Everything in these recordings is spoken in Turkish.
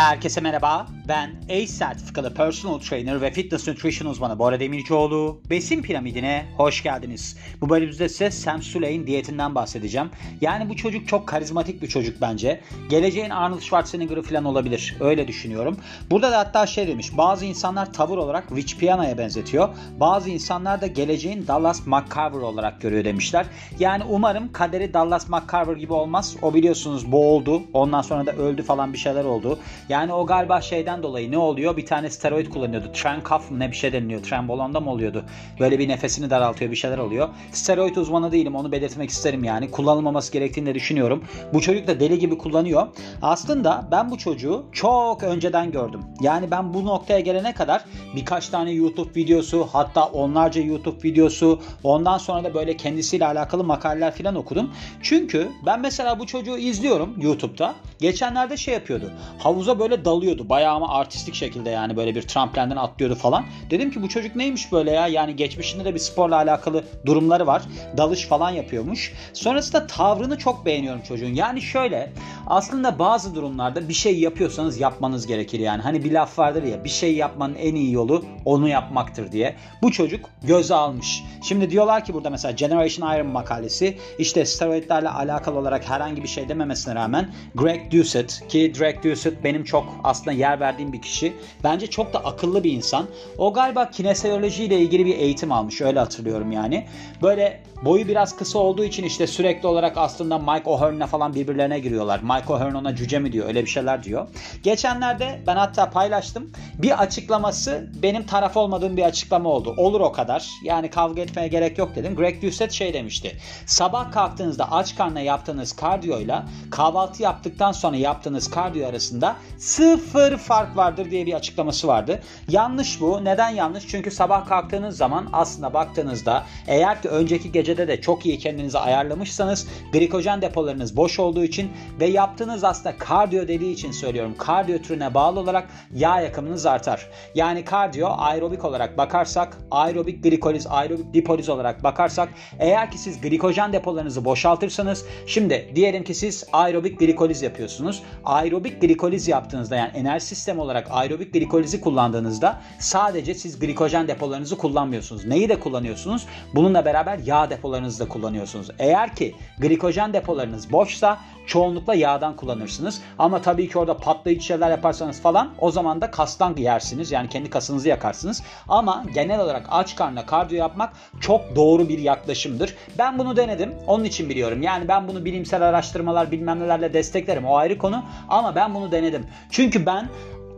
Herkese merhaba. Ben ACE sertifikalı personal trainer ve fitness nutrition uzmanı Bora Demircioğlu. Besin piramidine hoş geldiniz. Bu bölümümüzde size Sam Suley'in diyetinden bahsedeceğim. Yani bu çocuk çok karizmatik bir çocuk bence. Geleceğin Arnold Schwarzenegger'ı falan olabilir. Öyle düşünüyorum. Burada da hatta şey demiş. Bazı insanlar tavır olarak Rich Piana'ya benzetiyor. Bazı insanlar da geleceğin Dallas McCarver olarak görüyor demişler. Yani umarım kaderi Dallas McCarver gibi olmaz. O biliyorsunuz boğuldu. Ondan sonra da öldü falan bir şeyler oldu. Yani o galiba şeyden dolayı ne oluyor? Bir tane steroid kullanıyordu. Trenkaf mı ne bir şey deniliyor. Trenbolonda mı oluyordu? Böyle bir nefesini daraltıyor bir şeyler oluyor. Steroid uzmanı değilim onu belirtmek isterim yani. Kullanılmaması gerektiğini de düşünüyorum. Bu çocuk da deli gibi kullanıyor. Aslında ben bu çocuğu çok önceden gördüm. Yani ben bu noktaya gelene kadar birkaç tane YouTube videosu hatta onlarca YouTube videosu ondan sonra da böyle kendisiyle alakalı makaleler falan okudum. Çünkü ben mesela bu çocuğu izliyorum YouTube'da. Geçenlerde şey yapıyordu. Havuza böyle dalıyordu. Bayağı ama artistik şekilde yani böyle bir tramplinden atlıyordu falan. Dedim ki bu çocuk neymiş böyle ya? Yani geçmişinde de bir sporla alakalı durumları var. Dalış falan yapıyormuş. Sonrasında tavrını çok beğeniyorum çocuğun. Yani şöyle aslında bazı durumlarda bir şey yapıyorsanız yapmanız gerekir yani. Hani bir laf vardır ya bir şey yapmanın en iyi yolu onu yapmaktır diye. Bu çocuk göze almış. Şimdi diyorlar ki burada mesela Generation Iron makalesi işte steroidlerle alakalı olarak herhangi bir şey dememesine rağmen Greg Doucette ki Greg Doucette benim çok aslında yer verdiğim bir kişi. Bence çok da akıllı bir insan. O galiba kinesiyoloji ile ilgili bir eğitim almış öyle hatırlıyorum yani. Böyle boyu biraz kısa olduğu için işte sürekli olarak aslında Mike O'Hearn'le falan birbirlerine giriyorlar. Mike O'Hearn ona cüce mi diyor öyle bir şeyler diyor. Geçenlerde ben hatta paylaştım. Bir açıklaması benim taraf olmadığım bir açıklama oldu. Olur o kadar. Yani kavga etmeye gerek yok dedim. Greg Doucette şey demişti. Sabah kalktığınızda aç karnına yaptığınız kardiyoyla kahvaltı yaptıktan sonra yaptığınız kardiyo arasında sıfır fark vardır diye bir açıklaması vardı. Yanlış bu. Neden yanlış? Çünkü sabah kalktığınız zaman aslında baktığınızda eğer ki önceki gecede de çok iyi kendinizi ayarlamışsanız glikojen depolarınız boş olduğu için ve yaptığınız aslında kardiyo dediği için söylüyorum. Kardiyo türüne bağlı olarak yağ yakımınız artar. Yani kardiyo aerobik olarak bakarsak aerobik glikoliz, aerobik lipoliz olarak bakarsak eğer ki siz glikojen depolarınızı boşaltırsanız şimdi diyelim ki siz aerobik glikoliz yapıyorsunuz. Aerobik glikoliz yaptığınızda yani enerji sistemi olarak aerobik glikolizi kullandığınızda sadece siz glikojen depolarınızı kullanmıyorsunuz. Neyi de kullanıyorsunuz? Bununla beraber yağ depolarınızı da kullanıyorsunuz. Eğer ki glikojen depolarınız boşsa çoğunlukla yağdan kullanırsınız. Ama tabii ki orada patlayıcı şeyler yaparsanız falan o zaman da kastan yersiniz. Yani kendi kasınızı yakarsınız. Ama genel olarak aç karnına kardiyo yapmak çok doğru bir yaklaşımdır. Ben bunu denedim. Onun için biliyorum. Yani ben bunu bilimsel araştırmalar bilmem nelerle desteklerim. O ayrı konu. Ama ben bunu denedim. Çünkü ben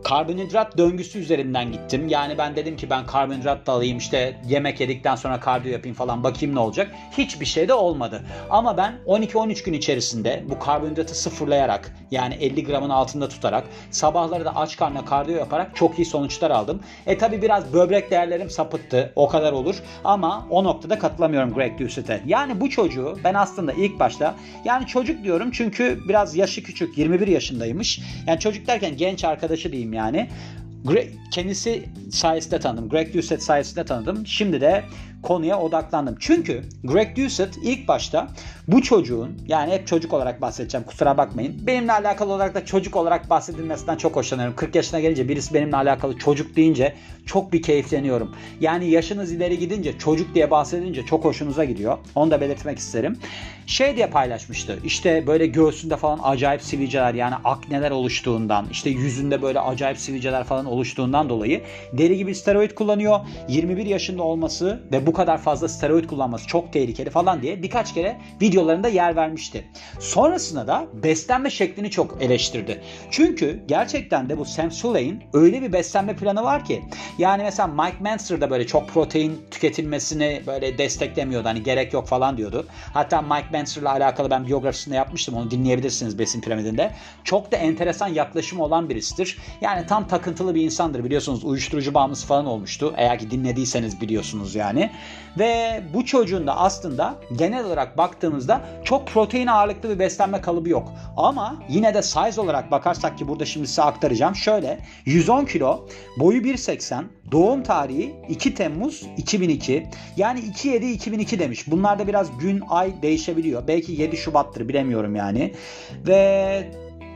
karbonhidrat döngüsü üzerinden gittim. Yani ben dedim ki ben karbonhidrat da alayım işte yemek yedikten sonra kardiyo yapayım falan bakayım ne olacak. Hiçbir şey de olmadı. Ama ben 12-13 gün içerisinde bu karbonhidratı sıfırlayarak yani 50 gramın altında tutarak sabahları da aç karnına kardiyo yaparak çok iyi sonuçlar aldım. E tabi biraz böbrek değerlerim sapıttı. O kadar olur. Ama o noktada katılamıyorum Greg Doucette'e. Yani bu çocuğu ben aslında ilk başta yani çocuk diyorum çünkü biraz yaşı küçük 21 yaşındaymış. Yani çocuk derken genç arkadaşı diyeyim yani. Greg, kendisi sayesinde tanıdım. Greg Doucette sayesinde tanıdım. Şimdi de konuya odaklandım. Çünkü Greg Doucette ilk başta bu çocuğun yani hep çocuk olarak bahsedeceğim kusura bakmayın. Benimle alakalı olarak da çocuk olarak bahsedilmesinden çok hoşlanıyorum. 40 yaşına gelince birisi benimle alakalı çocuk deyince çok bir keyifleniyorum. Yani yaşınız ileri gidince çocuk diye bahsedince çok hoşunuza gidiyor. Onu da belirtmek isterim. Şey diye paylaşmıştı. İşte böyle göğsünde falan acayip sivilceler yani akneler oluştuğundan işte yüzünde böyle acayip sivilceler falan oluştuğundan dolayı deli gibi steroid kullanıyor. 21 yaşında olması ve bu kadar fazla steroid kullanması çok tehlikeli falan diye birkaç kere videolarında yer vermişti. Sonrasında da beslenme şeklini çok eleştirdi. Çünkü gerçekten de bu Sam Suley'in öyle bir beslenme planı var ki yani mesela Mike Manster da böyle çok protein tüketilmesini böyle desteklemiyordu. Hani gerek yok falan diyordu. Hatta Mike Manster'la alakalı ben biyografisinde yapmıştım. Onu dinleyebilirsiniz Besin Piramidinde. Çok da enteresan yaklaşımı olan birisidir. Yani tam takıntılı bir insandır. Biliyorsunuz uyuşturucu bağımlısı falan olmuştu. Eğer ki dinlediyseniz biliyorsunuz yani. Ve bu çocuğun da aslında genel olarak baktığımızda çok protein ağırlıklı bir beslenme kalıbı yok. Ama yine de size olarak bakarsak ki burada şimdi size aktaracağım. Şöyle 110 kilo, boyu 1.80, doğum tarihi 2 Temmuz 2002. Yani 2.7-2002 demiş. Bunlarda biraz gün, ay değişebiliyor. Belki 7 Şubat'tır bilemiyorum yani. Ve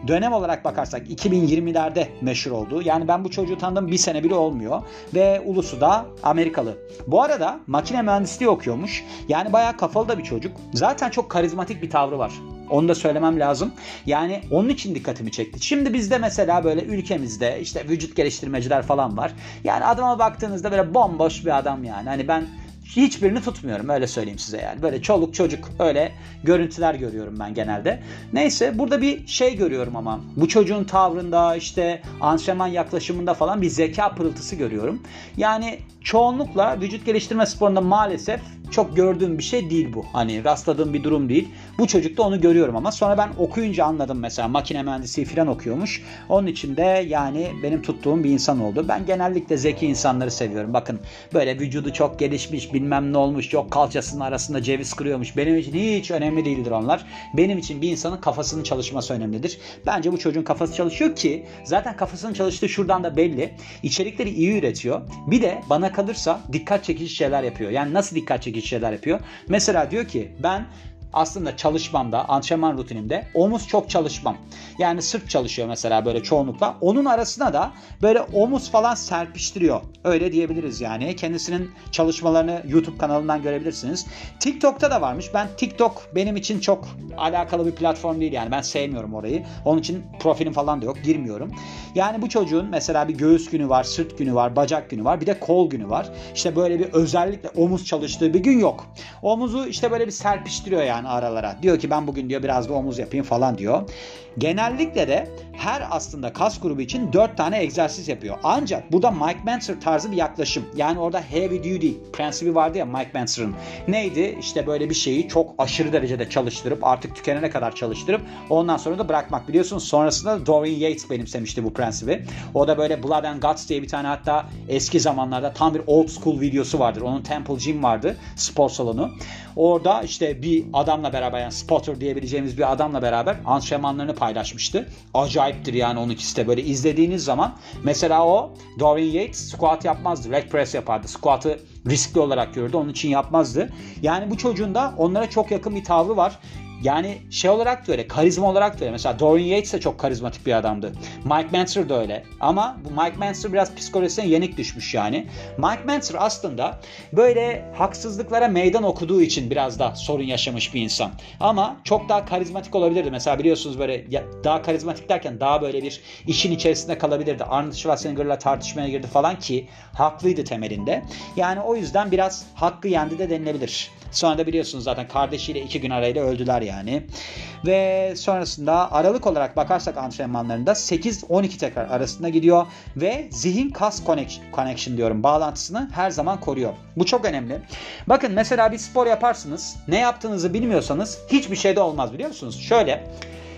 dönem olarak bakarsak 2020'lerde meşhur oldu. Yani ben bu çocuğu tanıdım bir sene bile olmuyor. Ve ulusu da Amerikalı. Bu arada makine mühendisliği okuyormuş. Yani bayağı kafalı da bir çocuk. Zaten çok karizmatik bir tavrı var. Onu da söylemem lazım. Yani onun için dikkatimi çekti. Şimdi bizde mesela böyle ülkemizde işte vücut geliştirmeciler falan var. Yani adama baktığınızda böyle bomboş bir adam yani. Hani ben hiçbirini tutmuyorum öyle söyleyeyim size yani. Böyle çoluk çocuk öyle görüntüler görüyorum ben genelde. Neyse burada bir şey görüyorum ama bu çocuğun tavrında işte antrenman yaklaşımında falan bir zeka pırıltısı görüyorum. Yani çoğunlukla vücut geliştirme sporunda maalesef çok gördüğüm bir şey değil bu. Hani rastladığım bir durum değil. Bu çocukta onu görüyorum ama sonra ben okuyunca anladım mesela makine mühendisliği falan okuyormuş. Onun için de yani benim tuttuğum bir insan oldu. Ben genellikle zeki insanları seviyorum. Bakın böyle vücudu çok gelişmiş bilmem ne olmuş yok kalçasının arasında ceviz kırıyormuş. Benim için hiç önemli değildir onlar. Benim için bir insanın kafasının çalışması önemlidir. Bence bu çocuğun kafası çalışıyor ki zaten kafasının çalıştığı şuradan da belli. İçerikleri iyi üretiyor. Bir de bana kalırsa dikkat çekici şeyler yapıyor. Yani nasıl dikkat çekici şeyler yapıyor? Mesela diyor ki ben aslında çalışmamda, antrenman rutinimde omuz çok çalışmam. Yani sırt çalışıyor mesela böyle çoğunlukla. Onun arasına da böyle omuz falan serpiştiriyor. Öyle diyebiliriz yani. Kendisinin çalışmalarını YouTube kanalından görebilirsiniz. TikTok'ta da varmış. Ben TikTok benim için çok alakalı bir platform değil yani. Ben sevmiyorum orayı. Onun için profilim falan da yok. Girmiyorum. Yani bu çocuğun mesela bir göğüs günü var, sırt günü var, bacak günü var. Bir de kol günü var. İşte böyle bir özellikle omuz çalıştığı bir gün yok. Omuzu işte böyle bir serpiştiriyor yani yani aralara. Diyor ki ben bugün diyor biraz da omuz yapayım falan diyor. Genellikle de her aslında kas grubu için 4 tane egzersiz yapıyor. Ancak burada Mike Mentzer tarzı bir yaklaşım. Yani orada heavy duty prensibi vardı ya Mike Mentzer'ın. Neydi? İşte böyle bir şeyi çok aşırı derecede çalıştırıp artık tükenene kadar çalıştırıp ondan sonra da bırakmak. Biliyorsunuz sonrasında Dorian Yates benimsemişti bu prensibi. O da böyle Blood and Guts diye bir tane hatta eski zamanlarda tam bir old school videosu vardır. Onun Temple Gym vardı spor salonu. Orada işte bir adamla beraber yani spotter diyebileceğimiz bir adamla beraber antrenmanlarını paylaşmıştı. Acayiptir yani onun ikisi de böyle izlediğiniz zaman mesela o Dorian Yates squat yapmazdı. Leg press yapardı. Squat'ı riskli olarak gördü. Onun için yapmazdı. Yani bu çocuğun da onlara çok yakın bir tavrı var. Yani şey olarak da öyle, karizma olarak da öyle. Mesela Dorian Yates de çok karizmatik bir adamdı. Mike Mentzer de öyle. Ama bu Mike Mentzer biraz psikolojisine yenik düşmüş yani. Mike Mentzer aslında böyle haksızlıklara meydan okuduğu için biraz da sorun yaşamış bir insan. Ama çok daha karizmatik olabilirdi. Mesela biliyorsunuz böyle daha karizmatik derken daha böyle bir işin içerisinde kalabilirdi. Arnold Schwarzenegger'la tartışmaya girdi falan ki haklıydı temelinde. Yani o yüzden biraz hakkı yendi de denilebilir. Sonra da biliyorsunuz zaten kardeşiyle iki gün arayla öldüler yani. Ve sonrasında aralık olarak bakarsak antrenmanlarında 8-12 tekrar arasında gidiyor ve zihin kas connection diyorum bağlantısını her zaman koruyor. Bu çok önemli. Bakın mesela bir spor yaparsınız. Ne yaptığınızı bilmiyorsanız hiçbir şey de olmaz biliyor musunuz? Şöyle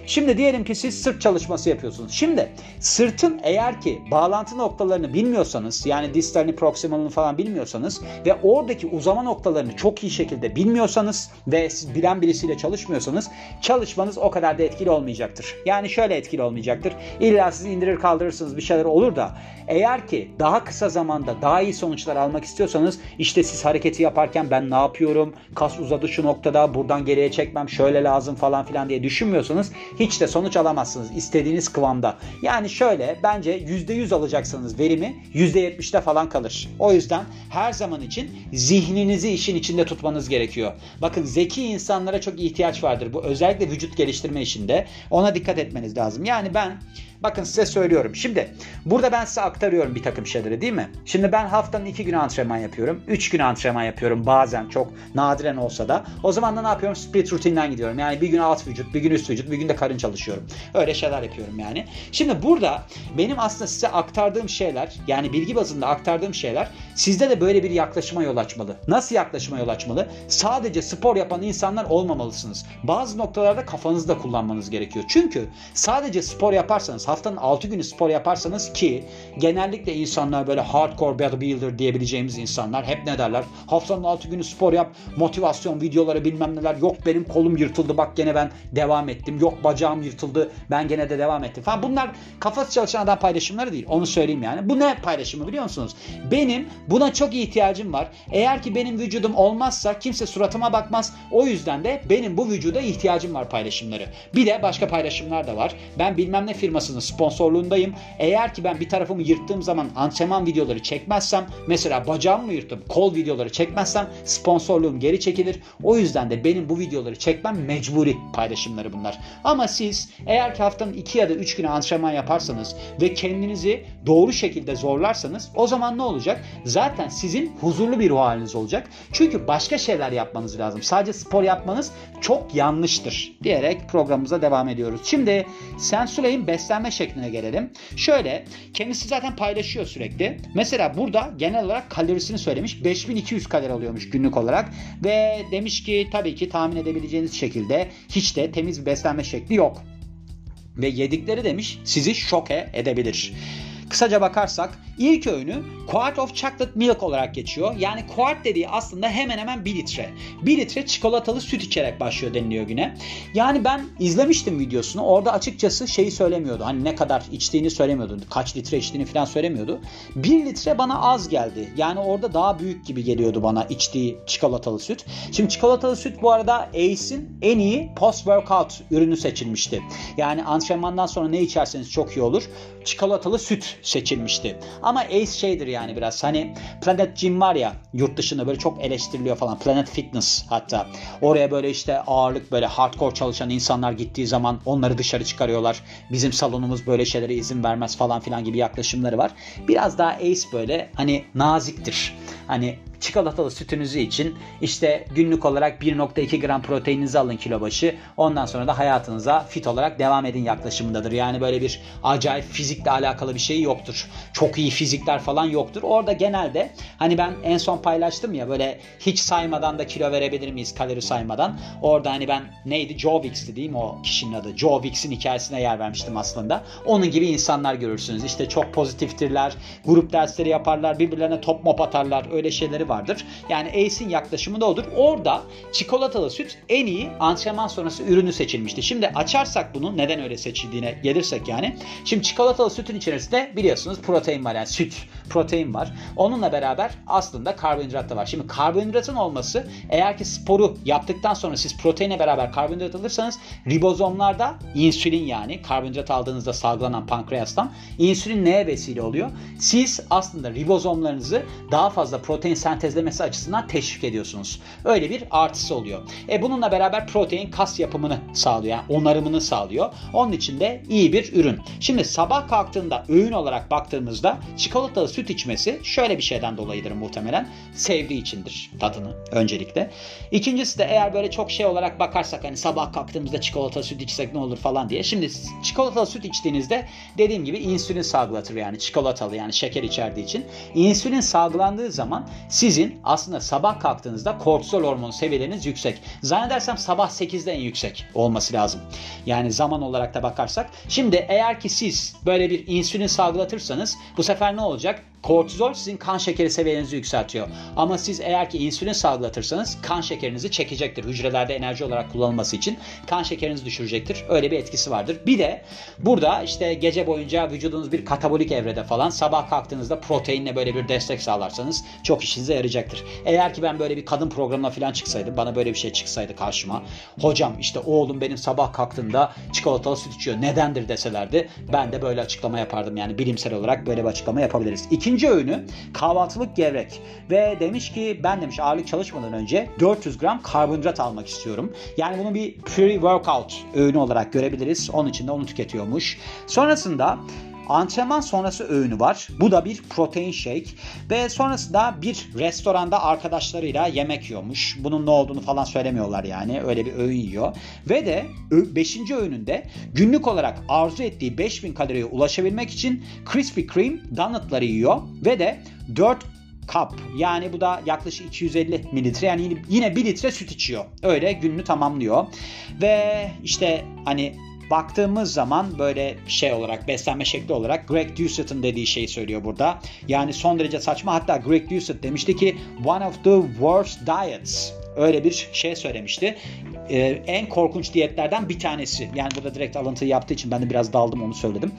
Şimdi diyelim ki siz sırt çalışması yapıyorsunuz. Şimdi sırtın eğer ki bağlantı noktalarını bilmiyorsanız yani distalini proksimalini falan bilmiyorsanız ve oradaki uzama noktalarını çok iyi şekilde bilmiyorsanız ve siz bilen birisiyle çalışmıyorsanız çalışmanız o kadar da etkili olmayacaktır. Yani şöyle etkili olmayacaktır. İlla siz indirir kaldırırsınız bir şeyler olur da eğer ki daha kısa zamanda daha iyi sonuçlar almak istiyorsanız işte siz hareketi yaparken ben ne yapıyorum? Kas uzadı şu noktada buradan geriye çekmem şöyle lazım falan filan diye düşünmüyorsanız hiç de sonuç alamazsınız istediğiniz kıvamda. Yani şöyle bence %100 alacaksınız verimi %70'de falan kalır. O yüzden her zaman için zihninizi işin içinde tutmanız gerekiyor. Bakın zeki insanlara çok ihtiyaç vardır. Bu özellikle vücut geliştirme işinde. Ona dikkat etmeniz lazım. Yani ben Bakın size söylüyorum. Şimdi burada ben size aktarıyorum bir takım şeyleri değil mi? Şimdi ben haftanın iki gün antrenman yapıyorum. Üç gün antrenman yapıyorum bazen çok nadiren olsa da. O zaman da ne yapıyorum? Split rutinden gidiyorum. Yani bir gün alt vücut, bir gün üst vücut, bir gün de karın çalışıyorum. Öyle şeyler yapıyorum yani. Şimdi burada benim aslında size aktardığım şeyler yani bilgi bazında aktardığım şeyler sizde de böyle bir yaklaşıma yol açmalı. Nasıl yaklaşıma yol açmalı? Sadece spor yapan insanlar olmamalısınız. Bazı noktalarda kafanızı da kullanmanız gerekiyor. Çünkü sadece spor yaparsanız haftanın 6 günü spor yaparsanız ki genellikle insanlar böyle hardcore bodybuilder diyebileceğimiz insanlar hep ne derler? Haftanın 6 günü spor yap, motivasyon videoları bilmem neler. Yok benim kolum yırtıldı bak gene ben devam ettim. Yok bacağım yırtıldı ben gene de devam ettim falan. Bunlar kafası çalışan adam paylaşımları değil. Onu söyleyeyim yani. Bu ne paylaşımı biliyor musunuz? Benim Buna çok ihtiyacım var. Eğer ki benim vücudum olmazsa kimse suratıma bakmaz. O yüzden de benim bu vücuda ihtiyacım var paylaşımları. Bir de başka paylaşımlar da var. Ben bilmem ne firmasının sponsorluğundayım. Eğer ki ben bir tarafımı yırttığım zaman antrenman videoları çekmezsem mesela bacağımı mı yırttım kol videoları çekmezsem sponsorluğum geri çekilir. O yüzden de benim bu videoları çekmem mecburi paylaşımları bunlar. Ama siz eğer ki haftanın 2 ya da 3 günü antrenman yaparsanız ve kendinizi doğru şekilde zorlarsanız o zaman ne olacak? Zaten sizin huzurlu bir ruh haliniz olacak. Çünkü başka şeyler yapmanız lazım. Sadece spor yapmanız çok yanlıştır diyerek programımıza devam ediyoruz. Şimdi Sensuley'in beslenme şekline gelelim. Şöyle kendisi zaten paylaşıyor sürekli. Mesela burada genel olarak kalorisini söylemiş. 5200 kalori alıyormuş günlük olarak ve demiş ki tabii ki tahmin edebileceğiniz şekilde hiç de temiz bir beslenme şekli yok. Ve yedikleri demiş sizi şoke edebilir. Kısaca bakarsak ilk öğünü quart of chocolate milk olarak geçiyor. Yani quart dediği aslında hemen hemen 1 litre. 1 litre çikolatalı süt içerek başlıyor deniliyor güne. Yani ben izlemiştim videosunu. Orada açıkçası şeyi söylemiyordu. Hani ne kadar içtiğini söylemiyordu. Kaç litre içtiğini falan söylemiyordu. 1 litre bana az geldi. Yani orada daha büyük gibi geliyordu bana içtiği çikolatalı süt. Şimdi çikolatalı süt bu arada ACE'in en iyi post-workout ürünü seçilmişti. Yani antrenmandan sonra ne içerseniz çok iyi olur. Çikolatalı süt seçilmişti. Ama Ace şeydir yani biraz hani Planet Gym var ya yurt dışında böyle çok eleştiriliyor falan. Planet Fitness hatta. Oraya böyle işte ağırlık böyle hardcore çalışan insanlar gittiği zaman onları dışarı çıkarıyorlar. Bizim salonumuz böyle şeylere izin vermez falan filan gibi yaklaşımları var. Biraz daha Ace böyle hani naziktir. Hani çikolatalı sütünüzü için işte günlük olarak 1.2 gram proteininizi alın kilo başı. Ondan sonra da hayatınıza fit olarak devam edin yaklaşımındadır. Yani böyle bir acayip fizikle alakalı bir şey yoktur. Çok iyi fizikler falan yoktur. Orada genelde hani ben en son paylaştım ya böyle hiç saymadan da kilo verebilir miyiz kalori saymadan. Orada hani ben neydi Joe Wicks'ti değil mi o kişinin adı? Joe Wicks'in hikayesine yer vermiştim aslında. Onun gibi insanlar görürsünüz. İşte çok pozitiftirler. Grup dersleri yaparlar. Birbirlerine top mop atarlar. Öyle şeyleri vardır. Yani ACE'in yaklaşımı da odur. Orada çikolatalı süt en iyi antrenman sonrası ürünü seçilmişti. Şimdi açarsak bunu neden öyle seçildiğine gelirsek yani. Şimdi çikolatalı sütün içerisinde biliyorsunuz protein var yani süt protein var. Onunla beraber aslında karbonhidrat da var. Şimdi karbonhidratın olması eğer ki sporu yaptıktan sonra siz proteine beraber karbonhidrat alırsanız ribozomlarda insülin yani karbonhidrat aldığınızda salgılanan pankreastan insülin neye vesile oluyor? Siz aslında ribozomlarınızı daha fazla protein sentezlemesi açısından teşvik ediyorsunuz. Öyle bir artısı oluyor. E bununla beraber protein kas yapımını sağlıyor. Yani onarımını sağlıyor. Onun için de iyi bir ürün. Şimdi sabah kalktığında öğün olarak baktığımızda çikolatalı süt içmesi şöyle bir şeyden dolayıdır muhtemelen. Sevdiği içindir tadını öncelikle. İkincisi de eğer böyle çok şey olarak bakarsak hani sabah kalktığımızda çikolatalı süt içsek ne olur falan diye. Şimdi çikolatalı süt içtiğinizde dediğim gibi insülin salgılatır yani çikolatalı yani şeker içerdiği için. İnsülin salgılandığı zaman sizin aslında sabah kalktığınızda kortizol hormonu seviyeleriniz yüksek. Zannedersem sabah 8'de en yüksek olması lazım. Yani zaman olarak da bakarsak. Şimdi eğer ki siz böyle bir insülin salgılatırsanız bu sefer ne olacak? Kortizol sizin kan şekeri seviyenizi yükseltiyor. Ama siz eğer ki insülin salgılatırsanız kan şekerinizi çekecektir. Hücrelerde enerji olarak kullanılması için kan şekerinizi düşürecektir. Öyle bir etkisi vardır. Bir de burada işte gece boyunca vücudunuz bir katabolik evrede falan sabah kalktığınızda proteinle böyle bir destek sağlarsanız çok işinize yarayacaktır. Eğer ki ben böyle bir kadın programına falan çıksaydım bana böyle bir şey çıksaydı karşıma. Hocam işte oğlum benim sabah kalktığında çikolatalı süt içiyor. Nedendir deselerdi ben de böyle açıklama yapardım. Yani bilimsel olarak böyle bir açıklama yapabiliriz. İki İkinci öğünü kahvaltılık gevrek ve demiş ki ben demiş ağırlık çalışmadan önce 400 gram karbonhidrat almak istiyorum. Yani bunu bir pre-workout öğünü olarak görebiliriz. Onun için de onu tüketiyormuş. Sonrasında Antrenman sonrası öğünü var. Bu da bir protein shake ve sonrasında bir restoranda arkadaşlarıyla yemek yiyormuş. Bunun ne olduğunu falan söylemiyorlar yani. Öyle bir öğün yiyor. Ve de 5. öğününde günlük olarak arzu ettiği 5000 kaloriye ulaşabilmek için Krispy Kreme donutları yiyor ve de 4 kap yani bu da yaklaşık 250 mililitre yani yine 1 litre süt içiyor. Öyle gününü tamamlıyor. Ve işte hani baktığımız zaman böyle şey olarak beslenme şekli olarak Greg Doucet'ın dediği şeyi söylüyor burada. Yani son derece saçma hatta Greg Doucet demişti ki one of the worst diets öyle bir şey söylemişti. Ee, en korkunç diyetlerden bir tanesi. Yani burada direkt alıntı yaptığı için ben de biraz daldım onu söyledim.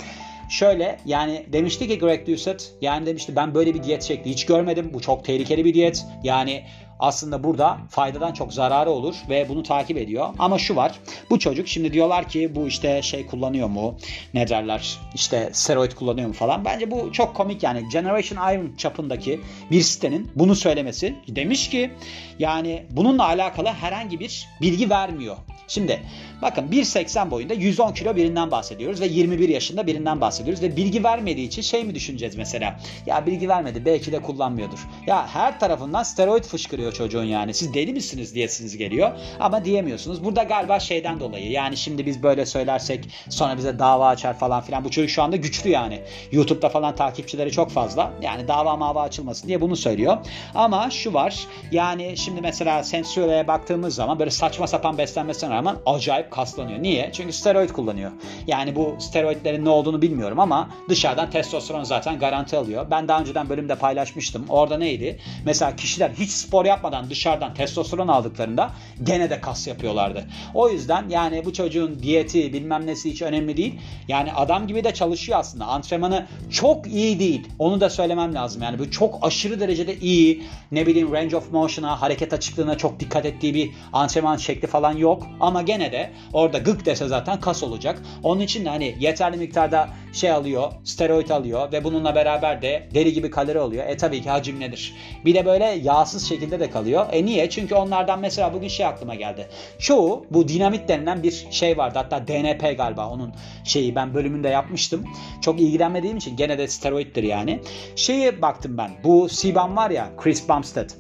Şöyle yani demişti ki Greg Doucette yani demişti ben böyle bir diyet şekli hiç görmedim. Bu çok tehlikeli bir diyet. Yani aslında burada faydadan çok zararı olur ve bunu takip ediyor. Ama şu var. Bu çocuk şimdi diyorlar ki bu işte şey kullanıyor mu? Ne derler? İşte steroid kullanıyor mu falan. Bence bu çok komik yani. Generation Iron çapındaki bir sitenin bunu söylemesi demiş ki yani bununla alakalı herhangi bir bilgi vermiyor. Şimdi bakın 1.80 boyunda 110 kilo birinden bahsediyoruz ve 21 yaşında birinden bahsediyoruz ve bilgi vermediği için şey mi düşüneceğiz mesela? Ya bilgi vermedi belki de kullanmıyordur. Ya her tarafından steroid fışkırıyor çocuğun yani. Siz deli misiniz diyesiniz geliyor ama diyemiyorsunuz. Burada galiba şeyden dolayı yani şimdi biz böyle söylersek sonra bize dava açar falan filan. Bu çocuk şu anda güçlü yani. YouTube'da falan takipçileri çok fazla. Yani dava mava açılmasın diye bunu söylüyor. Ama şu var yani şimdi mesela Sensuo'ya baktığımız zaman böyle saçma sapan beslenmesine rağmen acayip kaslanıyor. Niye? Çünkü steroid kullanıyor. Yani bu steroidlerin ne olduğunu bilmiyorum ama dışarıdan testosteron zaten garanti alıyor. Ben daha önceden bölümde paylaşmıştım. Orada neydi? Mesela kişiler hiç spor yapmadan dışarıdan testosteron aldıklarında gene de kas yapıyorlardı. O yüzden yani bu çocuğun diyeti bilmem nesi hiç önemli değil. Yani adam gibi de çalışıyor aslında. Antrenmanı çok iyi değil. Onu da söylemem lazım. Yani bu çok aşırı derecede iyi. Ne bileyim range of motion'a, hareket açıklığına çok dikkat ettiği bir antrenman şekli falan yok. Ama gene de orada gık dese zaten kas olacak. Onun için de hani yeterli miktarda şey alıyor, steroid alıyor ve bununla beraber de deli gibi kalori alıyor. E tabii ki hacim nedir? Bir de böyle yağsız şekilde de kalıyor. E niye? Çünkü onlardan mesela bugün şey aklıma geldi. Çoğu bu dinamit denilen bir şey vardı. Hatta DNP galiba onun şeyi ben bölümünde yapmıştım. Çok ilgilenmediğim için gene de steroiddir yani. Şeye baktım ben. Bu CBAM var ya Chris Bumstead.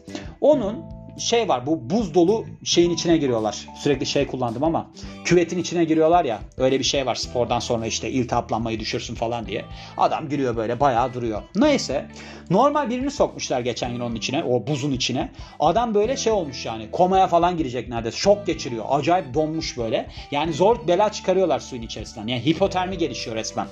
Onun şey var bu buz dolu şeyin içine giriyorlar. Sürekli şey kullandım ama küvetin içine giriyorlar ya öyle bir şey var spordan sonra işte iltihaplanmayı düşürsün falan diye. Adam giriyor böyle bayağı duruyor. Neyse normal birini sokmuşlar geçen gün onun içine o buzun içine. Adam böyle şey olmuş yani komaya falan girecek neredeyse şok geçiriyor. Acayip donmuş böyle. Yani zor bela çıkarıyorlar suyun içerisinden. Yani hipotermi gelişiyor resmen.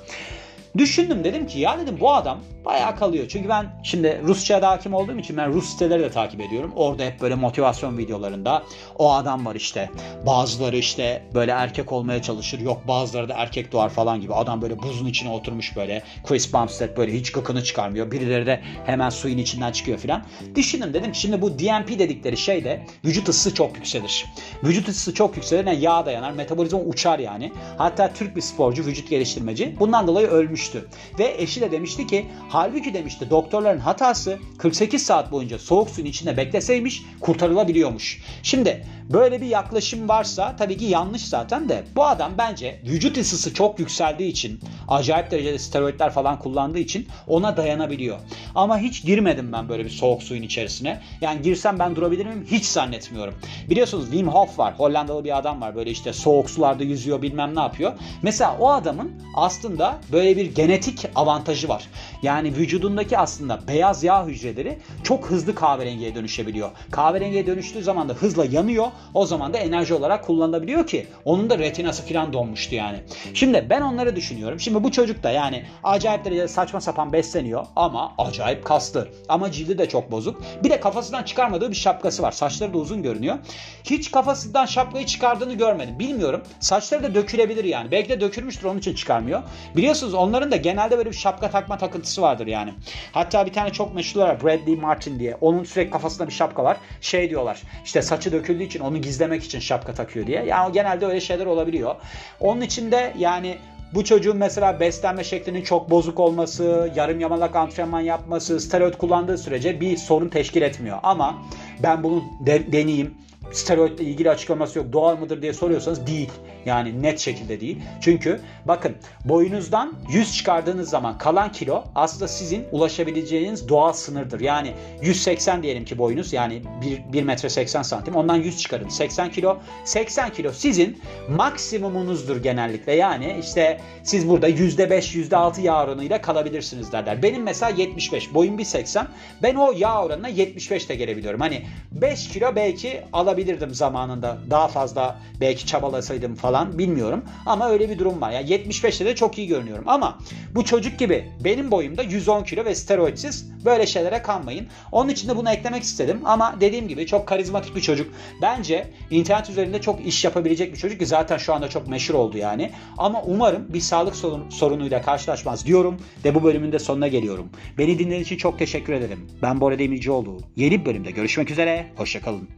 Düşündüm dedim ki ya dedim bu adam bayağı kalıyor. Çünkü ben şimdi Rusça'ya da hakim olduğum için ben Rus siteleri de takip ediyorum. Orada hep böyle motivasyon videolarında o adam var işte. Bazıları işte böyle erkek olmaya çalışır. Yok bazıları da erkek doğar falan gibi. Adam böyle buzun içine oturmuş böyle. Chris Bumstead böyle hiç gıkını çıkarmıyor. Birileri de hemen suyun içinden çıkıyor filan. Düşündüm dedim ki şimdi bu DNP dedikleri şey de vücut ısısı çok yükselir. Vücut ısısı çok yükselir. Yani yağ dayanar. Metabolizma uçar yani. Hatta Türk bir sporcu, vücut geliştirmeci. Bundan dolayı ölmüştü. Ve eşi de demişti ki Halbuki demişti doktorların hatası 48 saat boyunca soğuk suyun içinde bekleseymiş kurtarılabiliyormuş. Şimdi böyle bir yaklaşım varsa tabii ki yanlış zaten de bu adam bence vücut ısısı çok yükseldiği için acayip derecede steroidler falan kullandığı için ona dayanabiliyor. Ama hiç girmedim ben böyle bir soğuk suyun içerisine. Yani girsem ben durabilir miyim? Hiç zannetmiyorum. Biliyorsunuz Wim Hof var. Hollandalı bir adam var. Böyle işte soğuk sularda yüzüyor bilmem ne yapıyor. Mesela o adamın aslında böyle bir genetik avantajı var. Yani vücudundaki aslında beyaz yağ hücreleri çok hızlı kahverengiye dönüşebiliyor. Kahverengiye dönüştüğü zaman da hızla yanıyor. O zaman da enerji olarak kullanılabiliyor ki onun da retinası falan donmuştu yani. Şimdi ben onları düşünüyorum. Şimdi bu çocuk da yani acayip derecede saçma sapan besleniyor ama acayip kaslı. Ama cildi de çok bozuk. Bir de kafasından çıkarmadığı bir şapkası var. Saçları da uzun görünüyor. Hiç kafasından şapkayı çıkardığını görmedim. Bilmiyorum. Saçları da dökülebilir yani. Belki de dökülmüştür onun için çıkarmıyor. Biliyorsunuz onların da genelde böyle bir şapka takma takıntısı vardır yani. Hatta bir tane çok meşhur var Bradley Martin diye. Onun sürekli kafasında bir şapka var. Şey diyorlar işte saçı döküldüğü için onu gizlemek için şapka takıyor diye. Yani genelde öyle şeyler olabiliyor. Onun için de yani bu çocuğun mesela beslenme şeklinin çok bozuk olması, yarım yamalak antrenman yapması, steroid kullandığı sürece bir sorun teşkil etmiyor. Ama ben bunu de, deneyeyim, steroidle ilgili açıklaması yok. Doğal mıdır diye soruyorsanız değil. Yani net şekilde değil. Çünkü bakın boyunuzdan 100 çıkardığınız zaman kalan kilo aslında sizin ulaşabileceğiniz doğal sınırdır. Yani 180 diyelim ki boyunuz yani 1, 1 metre 80 santim ondan 100 çıkarın 80 kilo. 80 kilo sizin maksimumunuzdur genellikle. Yani işte siz burada %5 %6 yağ oranıyla kalabilirsiniz derler. Benim mesela 75 boyum 1.80 ben o yağ oranına 75 de gelebiliyorum. Hani 5 kilo belki alabilirim olabilirdim zamanında. Daha fazla belki çabalasaydım falan bilmiyorum. Ama öyle bir durum var. Yani 75'te de çok iyi görünüyorum. Ama bu çocuk gibi benim boyumda 110 kilo ve steroidsiz böyle şeylere kanmayın. Onun için de bunu eklemek istedim. Ama dediğim gibi çok karizmatik bir çocuk. Bence internet üzerinde çok iş yapabilecek bir çocuk ki zaten şu anda çok meşhur oldu yani. Ama umarım bir sağlık sorun, sorunuyla karşılaşmaz diyorum ve bu bölümün de sonuna geliyorum. Beni dinlediğiniz için çok teşekkür ederim. Ben Bora Demircioğlu. Yeni bir bölümde görüşmek üzere. Hoşçakalın.